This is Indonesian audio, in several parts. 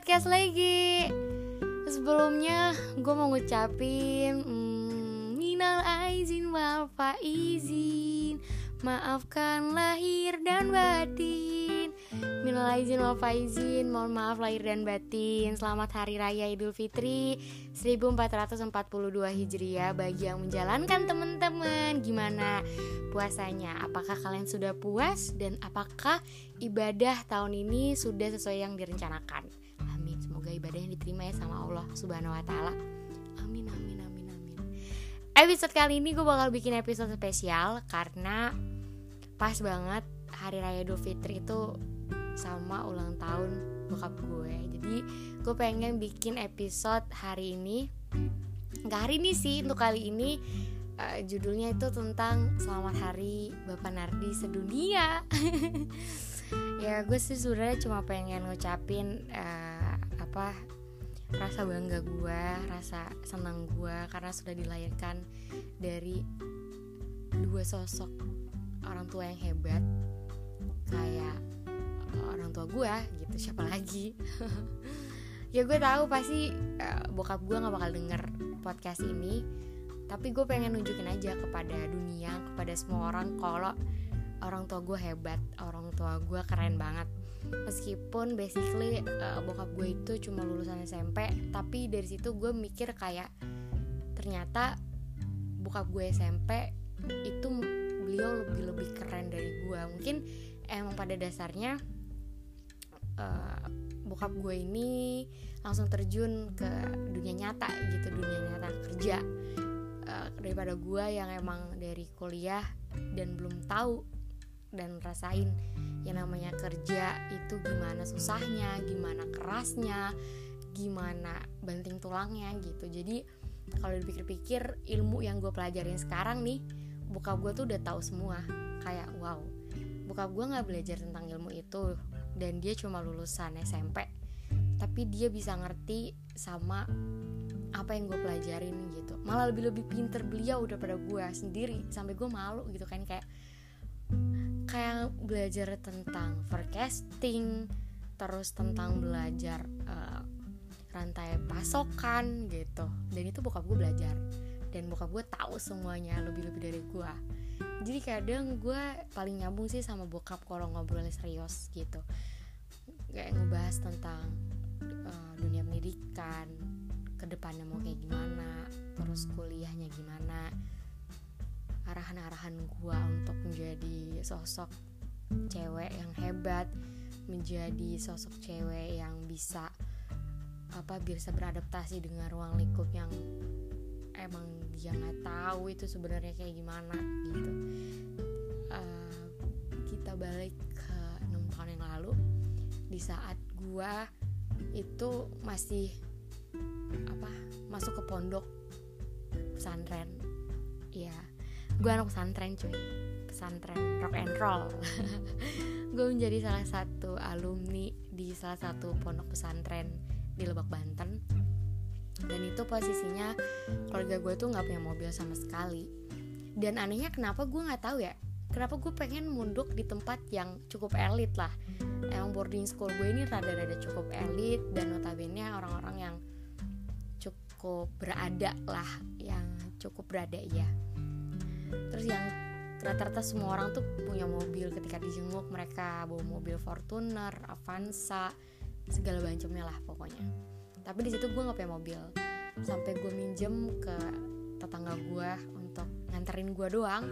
podcast lagi Sebelumnya gue mau ngucapin hmm, Minal aizin wal faizin Maafkan lahir dan batin Minal aizin wal faizin Mohon maaf lahir dan batin Selamat Hari Raya Idul Fitri 1442 Hijriah Bagi yang menjalankan teman-teman Gimana puasanya? Apakah kalian sudah puas? Dan apakah ibadah tahun ini sudah sesuai yang direncanakan? Semoga ibadahnya diterima ya sama Allah Subhanahu wa taala. Amin amin amin amin. Episode kali ini gue bakal bikin episode spesial karena pas banget hari raya Idul Fitri itu sama ulang tahun bokap gue. Jadi gue pengen bikin episode hari ini. Gak hari ini sih untuk kali ini uh, judulnya itu tentang Selamat Hari Bapak Nardi sedunia. ya gue sih sebenarnya cuma pengen ngucapin uh, apa rasa bangga gue rasa senang gue karena sudah dilahirkan dari dua sosok orang tua yang hebat kayak orang tua gue gitu siapa lagi? Ya gue tahu pasti uh, bokap gue nggak bakal denger podcast ini tapi gue pengen nunjukin aja kepada dunia kepada semua orang kalau orang tua gue hebat orang tua gue keren banget. Meskipun basically uh, bokap gue itu cuma lulusan SMP tapi dari situ gue mikir kayak ternyata bokap gue SMP itu beliau lebih lebih keren dari gue mungkin emang pada dasarnya uh, bokap gue ini langsung terjun ke dunia nyata gitu dunia nyata kerja. Uh, daripada gue yang emang dari kuliah dan belum tahu dan rasain yang namanya kerja itu gimana susahnya, gimana kerasnya, gimana banting tulangnya gitu. Jadi kalau dipikir-pikir ilmu yang gue pelajarin sekarang nih, buka gue tuh udah tahu semua. Kayak wow, buka gue nggak belajar tentang ilmu itu dan dia cuma lulusan SMP, tapi dia bisa ngerti sama apa yang gue pelajarin gitu malah lebih lebih pinter beliau udah pada gue sendiri sampai gue malu gitu kan kayak kayak belajar tentang forecasting terus tentang belajar uh, rantai pasokan gitu. Dan itu bokap gue belajar. Dan bokap gue tahu semuanya lebih-lebih dari gue jadi kadang gue paling nyambung sih sama bokap kalau ngobrol serius gitu. Kayak ngebahas tentang uh, dunia pendidikan ke depannya mau kayak gimana terus kuliahnya gimana arahan-arahan gue untuk menjadi sosok cewek yang hebat menjadi sosok cewek yang bisa apa bisa beradaptasi dengan ruang lingkup yang emang dia nggak tahu itu sebenarnya kayak gimana gitu. Uh, kita balik ke enam tahun yang lalu. Di saat gua itu masih apa masuk ke pondok pesantren. Ya gue anak pesantren cuy. Pesantren rock and roll. Gue menjadi salah satu alumni di salah satu pondok pesantren di Lebak Banten. Dan itu posisinya keluarga gue tuh nggak punya mobil sama sekali. Dan anehnya kenapa gue nggak tahu ya? Kenapa gue pengen munduk di tempat yang cukup elit lah? Emang boarding school gue ini rada-rada cukup elit dan notabene orang-orang yang cukup berada lah yang cukup berada ya terus yang rata-rata semua orang tuh punya mobil ketika dijenguk mereka bawa mobil Fortuner, Avanza, segala macamnya lah pokoknya. Tapi di situ gue nggak punya mobil, sampai gue minjem ke tetangga gue untuk nganterin gue doang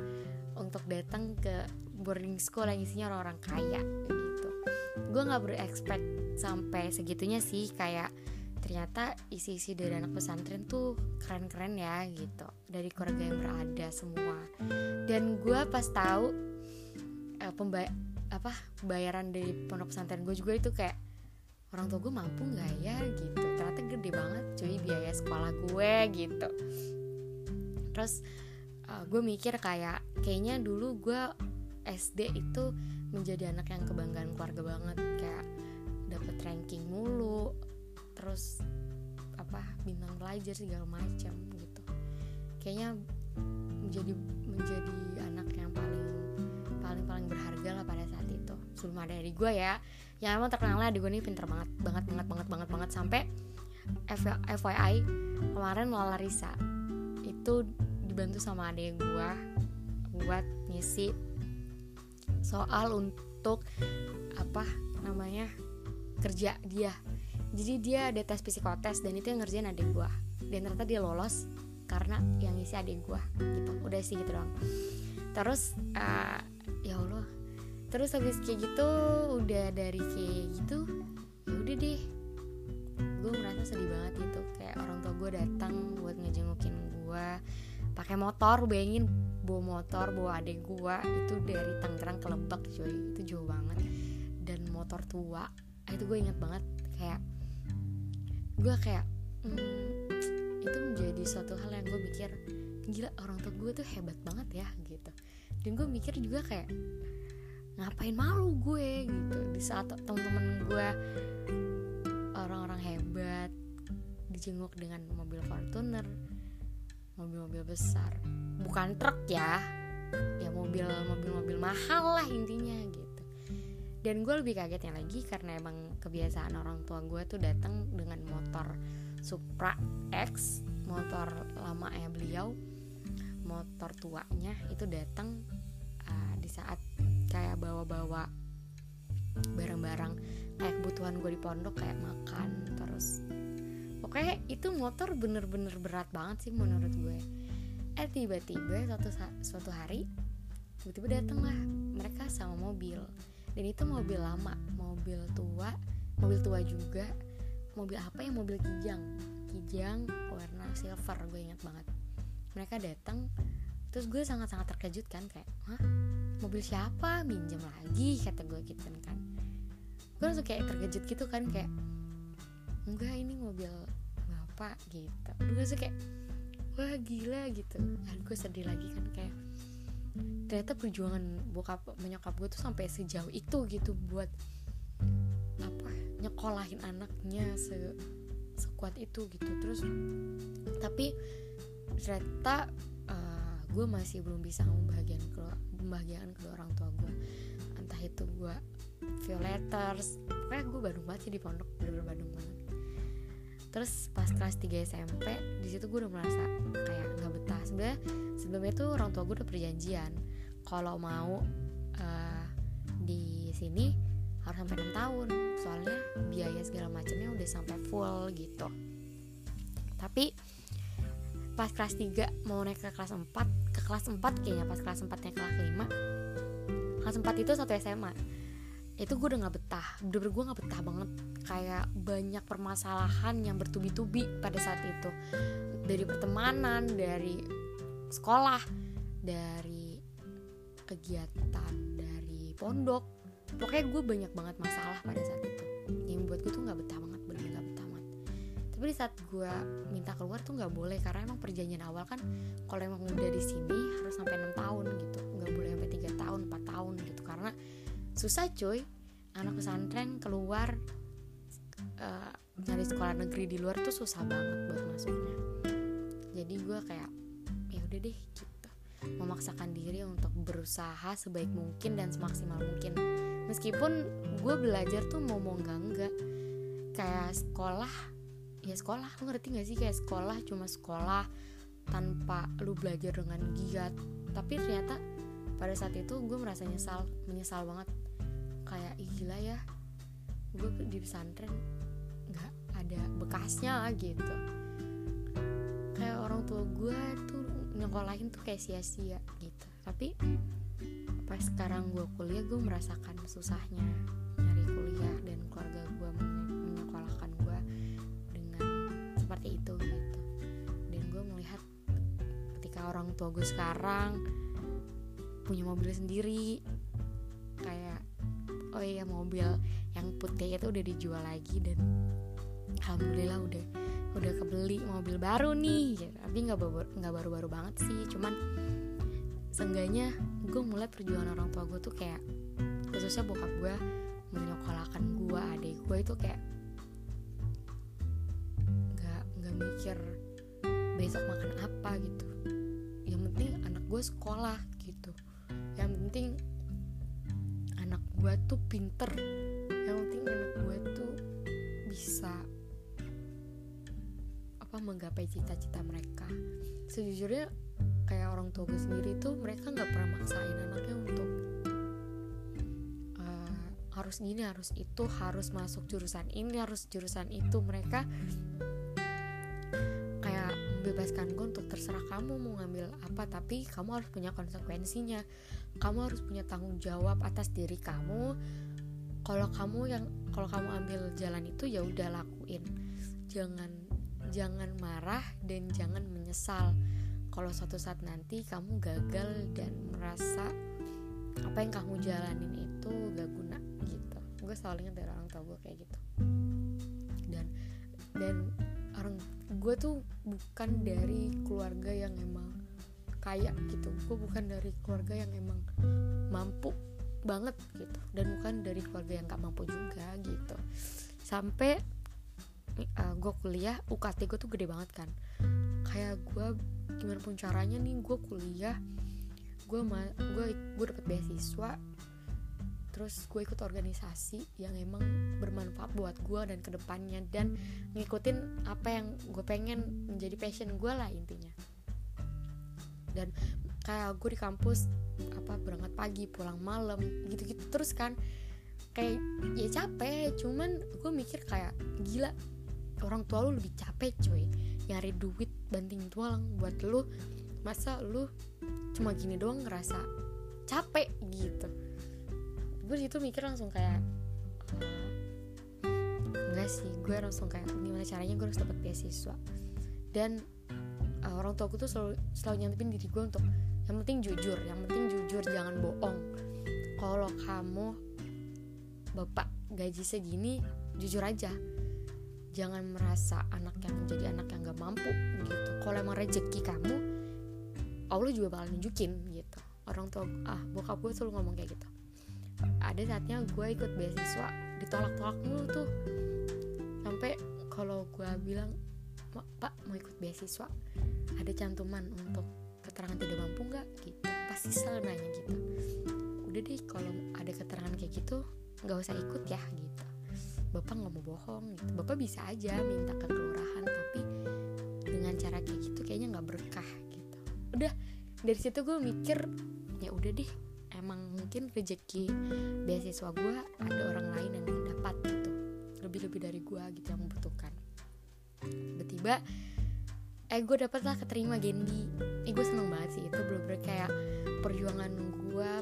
untuk datang ke boarding school yang isinya orang-orang kaya gitu. Gue nggak berekspekt sampai segitunya sih kayak ternyata isi-isi dari anak pesantren tuh keren-keren ya gitu. Dari keluarga yang berada semua. Dan gue pas tahu uh, pembay apa bayaran dari pondok pesantren gue juga itu kayak orang tua gue mampu nggak ya? Gitu. Ternyata gede banget cuy biaya sekolah gue gitu. Terus uh, gue mikir kayak kayaknya dulu gue SD itu menjadi anak yang kebanggaan keluarga banget. Kayak dapet ranking mulu terus apa bintang pelajar segala macam gitu. Kayaknya menjadi menjadi anak yang paling paling paling berharga lah pada saat itu. Sebelum ada dari gue ya. Yang emang terkenalnya adik gue ini pinter banget banget banget banget banget banget. Sampai FYI kemarin Lola Risa itu dibantu sama adik gue buat ngisi soal untuk apa namanya kerja dia jadi dia ada tes psikotes dan itu yang ngerjain adik gue dan ternyata dia lolos karena yang ngisi adik gue gitu. Udah sih gitu doang. Terus uh, ya allah. Terus habis kayak gitu udah dari kayak gitu ya udah deh. Gue merasa sedih banget itu kayak orang tua gue datang buat ngejengukin gue pakai motor bayangin bawa motor bawa adik gue itu dari Tangerang ke Lebak cuy itu jauh banget. Dan motor tua itu gue inget banget. Kayak gue kayak hmm, itu menjadi suatu hal yang gue mikir gila orang tua gue tuh hebat banget ya gitu. Dan gue mikir juga kayak ngapain malu gue gitu. Di saat temen-temen gue orang-orang hebat dijenguk dengan mobil Fortuner mobil-mobil besar. Bukan truk ya ya mobil mobil-mobil mahal lah intinya gitu dan gue lebih kagetnya lagi karena emang kebiasaan orang tua gue tuh datang dengan motor Supra X motor lama ya beliau motor tuanya itu datang uh, di saat kayak bawa-bawa barang-barang kayak kebutuhan gue di pondok kayak makan terus pokoknya itu motor bener-bener berat banget sih menurut gue eh tiba-tiba suatu suatu hari tiba-tiba datang lah mereka sama mobil dan itu mobil lama mobil tua mobil tua juga. Mobil apa ya? Mobil kijang. Kijang warna silver gue ingat banget. Mereka datang terus gue sangat-sangat terkejut kan kayak hah? Mobil siapa? Minjem lagi kata gue gitu kan. Gue langsung kayak terkejut gitu kan kayak enggak ini mobil bapak gitu. Gue langsung kayak wah gila gitu. Dan gue sedih lagi kan kayak ternyata perjuangan bokap menyokap gue tuh sampai sejauh itu gitu buat apa nyekolahin anaknya se sekuat itu gitu. Terus tapi ternyata uh, gue masih belum bisa membahagiakan kedua membahagiakan kedua orang tua gue. Entah itu gue violators pokoknya gue Bandung banget sih di pondok bener-bener Bandung banget terus pas kelas 3 SMP di situ gue udah merasa kayak nggak betah. Sebenarnya sebelumnya tuh orang tua gue udah perjanjian kalau mau uh, di sini harus sampai 6 tahun. Soalnya biaya segala macamnya udah sampai full gitu. Tapi pas kelas 3 mau naik ke kelas 4 ke kelas 4 kayaknya pas kelas 4 naik kelas 5 kelas 4 itu satu SMA itu gue udah gak betah. Bener-bener gue gak betah banget. Kayak banyak permasalahan yang bertubi-tubi pada saat itu. Dari pertemanan dari sekolah dari kegiatan dari pondok. Pokoknya gue banyak banget masalah pada saat itu. Yang buat gue tuh gak betah banget bener gak betah banget. Tapi di saat gue minta keluar tuh gak boleh karena emang perjanjian awal kan kalau emang udah di sini harus sampai 6 tahun gitu. Nggak boleh sampai 3 tahun 4 tahun gitu. Karena susah cuy. Anak pesantren keluar uh, nyari sekolah negeri di luar tuh susah banget buat masuknya. Jadi gue kayak ya udah deh gitu. Memaksakan diri untuk berusaha sebaik mungkin dan semaksimal mungkin. Meskipun gue belajar tuh mau mau enggak enggak kayak sekolah ya sekolah. Lu ngerti gak sih? Kayak sekolah cuma sekolah tanpa lu belajar dengan giat. Tapi ternyata pada saat itu gue merasa nyesal menyesal banget kayak Ih, gila ya gue di pesantren nggak ada bekasnya gitu. Kayak orang tua gue tuh nyekolahin tuh kayak sia-sia gitu. Tapi pas sekarang gue kuliah gue merasakan susahnya nyari kuliah dan keluarga gue menyekolahkan gue dengan seperti itu gitu. Dan gue melihat ketika orang tua gue sekarang punya mobil sendiri oh iya mobil yang putih itu udah dijual lagi dan alhamdulillah udah udah kebeli mobil baru nih gitu. tapi nggak nggak baru-baru banget sih cuman seenggaknya gue mulai perjuangan orang tua gue tuh kayak khususnya bokap gue menyekolahkan gue adik gue itu kayak nggak nggak mikir besok makan apa gitu yang penting anak gue sekolah gitu yang penting gue tuh pinter. Yang penting anak gue tuh bisa apa menggapai cita-cita mereka. Sejujurnya kayak orang tua gue sendiri tuh mereka nggak pernah maksain anaknya untuk uh, harus gini harus itu harus masuk jurusan ini harus jurusan itu. Mereka kayak membebaskan gue untuk terserah kamu mau ngambil apa tapi kamu harus punya konsekuensinya kamu harus punya tanggung jawab atas diri kamu. Kalau kamu yang kalau kamu ambil jalan itu ya udah lakuin. Jangan jangan marah dan jangan menyesal. Kalau suatu saat nanti kamu gagal dan merasa apa yang kamu jalanin itu gak guna gitu. Gue selalu ingat dari orang tua gue kayak gitu. Dan dan orang gue tuh bukan dari keluarga yang emang kaya gitu. Gue bukan dari keluarga yang emang mampu banget gitu. Dan bukan dari keluarga yang gak mampu juga gitu. Sampai uh, gue kuliah UKT gue tuh gede banget kan. Kayak gue gimana pun caranya nih gue kuliah gue gue gue dapet beasiswa terus gue ikut organisasi yang emang bermanfaat buat gue dan ke depannya dan ngikutin apa yang gue pengen menjadi passion gue lah intinya dan kayak gue di kampus apa berangkat pagi pulang malam gitu-gitu terus kan. Kayak ya capek cuman gue mikir kayak gila orang tua lu lebih capek cuy. Nyari duit banting tulang buat lu. Masa lu cuma gini doang ngerasa capek gitu. Gue situ mikir langsung kayak enggak sih gue langsung kayak gimana caranya gue harus dapat beasiswa. Dan orang tua gue tuh selalu selalu nyantepin diri gue untuk yang penting jujur yang penting jujur jangan bohong. Kalau kamu bapak gaji segini jujur aja. Jangan merasa anak yang menjadi anak yang gak mampu gitu. Kalau emang rezeki kamu Allah juga bakal nunjukin gitu. Orang tua ah bokap gue selalu ngomong kayak gitu. Ada saatnya gue ikut beasiswa ditolak-tolak mulu tuh. Sampai kalau gue bilang pak mau ikut beasiswa ada cantuman untuk keterangan tidak mampu nggak? Gitu. Pasti selalu nanya gitu. Udah deh kalau ada keterangan kayak gitu nggak usah ikut ya gitu. Bapak nggak mau bohong gitu. Bapak bisa aja minta ke kelurahan tapi dengan cara kayak gitu kayaknya nggak berkah gitu. Udah dari situ gue mikir ya udah deh emang mungkin rezeki beasiswa gue ada orang lain yang dapat gitu. Lebih-lebih dari gue gitu yang membutuhkan. Tiba-tiba eh gue dapet lah keterima Gendi eh gue seneng banget sih. Itu bener-bener kayak perjuangan gue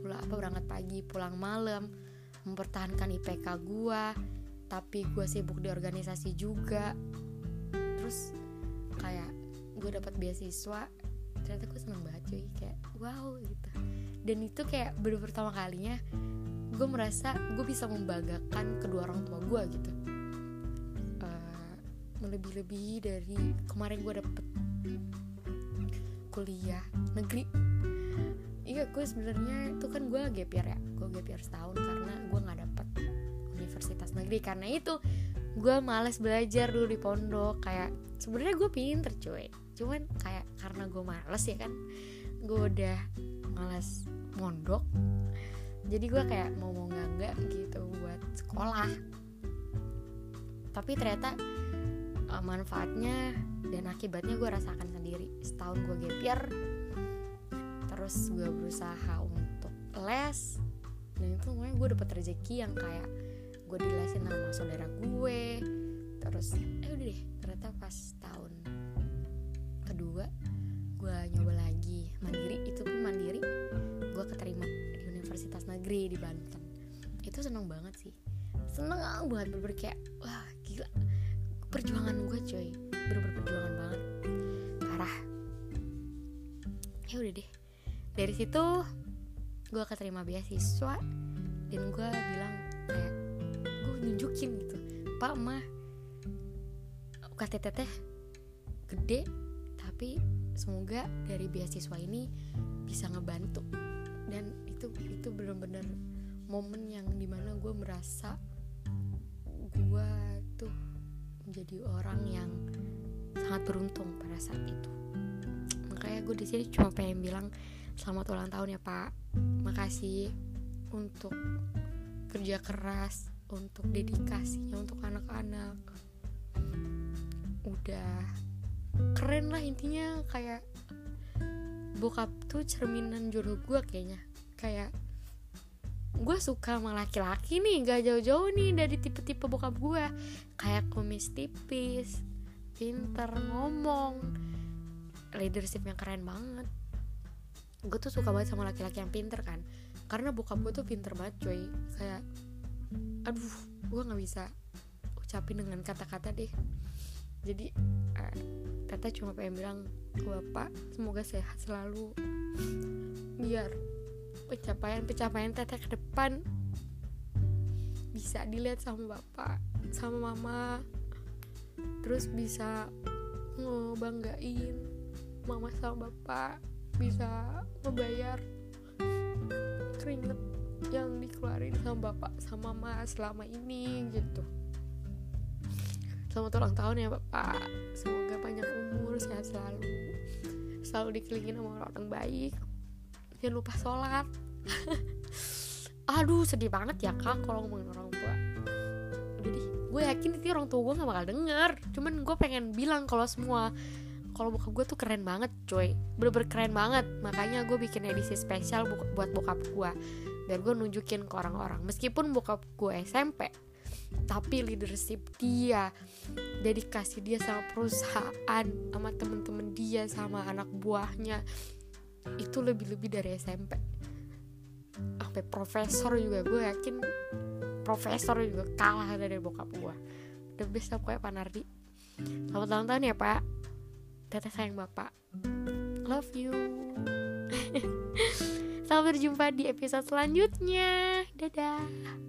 pulang apa berangkat pagi pulang malam mempertahankan IPK gue tapi gue sibuk di organisasi juga. Terus kayak gue dapat beasiswa ternyata gue seneng banget cuy. Kayak wow gitu. Dan itu kayak baru pertama kalinya gue merasa gue bisa membanggakan kedua orang tua gue gitu melebih-lebih dari kemarin gue dapet kuliah negeri. Iya gue sebenarnya itu kan gue gap year ya gue gap year setahun karena gue nggak dapet universitas negeri. Karena itu gue males belajar dulu di pondok. Kayak sebenarnya gue pinter cuy. Cuman kayak karena gue males ya kan gue udah males mondok. Jadi gue kayak mau mau nggak nggak gitu buat sekolah. Tapi ternyata uh, manfaatnya dan akibatnya gue rasakan sendiri. Setahun gue gap year terus gue berusaha untuk les dan itu namanya gue dapet rezeki yang kayak gue dilesin sama saudara gue. Terus eh udah deh ternyata pas tahun kedua gue nyoba lagi. Mandiri itu pun mandiri gue keterima di universitas negeri di Banten. Itu seneng banget sih. Seneng banget -bener kayak perjuangan gue coy. Bener-bener perjuangan banget. Parah. Ya udah deh. Dari situ gue keterima beasiswa dan gue bilang kayak gue nunjukin gitu pak mah UKT teh gede tapi semoga dari beasiswa ini bisa ngebantu. Dan itu itu bener-bener momen yang di mana gue merasa gue tuh menjadi orang yang sangat beruntung pada saat itu. Makanya gue di sini cuma pengen bilang selamat ulang tahun ya pak. Makasih untuk kerja keras untuk dedikasinya untuk anak-anak. Udah keren lah intinya kayak bokap tuh cerminan jodoh gue kayaknya. Kayak gue suka sama laki-laki nih gak jauh-jauh nih dari tipe-tipe bokap gue kayak kumis tipis pinter ngomong leadership yang keren banget. Gue tuh suka banget sama laki-laki yang pinter kan. Karena bokap gue tuh pinter banget cuy. Kayak aduh gue nggak bisa ucapin dengan kata-kata deh. Jadi uh, tata cuma pengen bilang ke bapak semoga sehat selalu. Biar pencapaian-pencapaian tete ke depan bisa dilihat sama bapak sama mama terus bisa ngebanggain mama sama bapak bisa membayar keringet yang dikeluarin sama bapak sama mama selama ini gitu. Selamat ulang tahun ya bapak. Semoga panjang umur sehat selalu. Selalu dikelilingin sama orang-orang baik. Jangan lupa sholat aduh sedih banget ya kak kalau ngomongin orang tua. Deh gue yakin itu orang tua gue gak bakal denger. Cuman gue pengen bilang kalau semua kalau bokap gue tuh keren banget coy. Bener-bener keren banget. Makanya gue bikin edisi spesial buat bokap gue. Biar gue nunjukin ke orang-orang. Meskipun bokap gue SMP tapi leadership dia dedikasi dia sama perusahaan sama temen-temen dia sama anak buahnya itu lebih-lebih dari SMP sampai profesor juga gue yakin profesor juga kalah dari bokap gue the best pokoknya Pak Nardi. Selamat ulang tahun ya Pak. Teteh sayang Bapak. Love you. Sampai berjumpa di episode selanjutnya. Dadah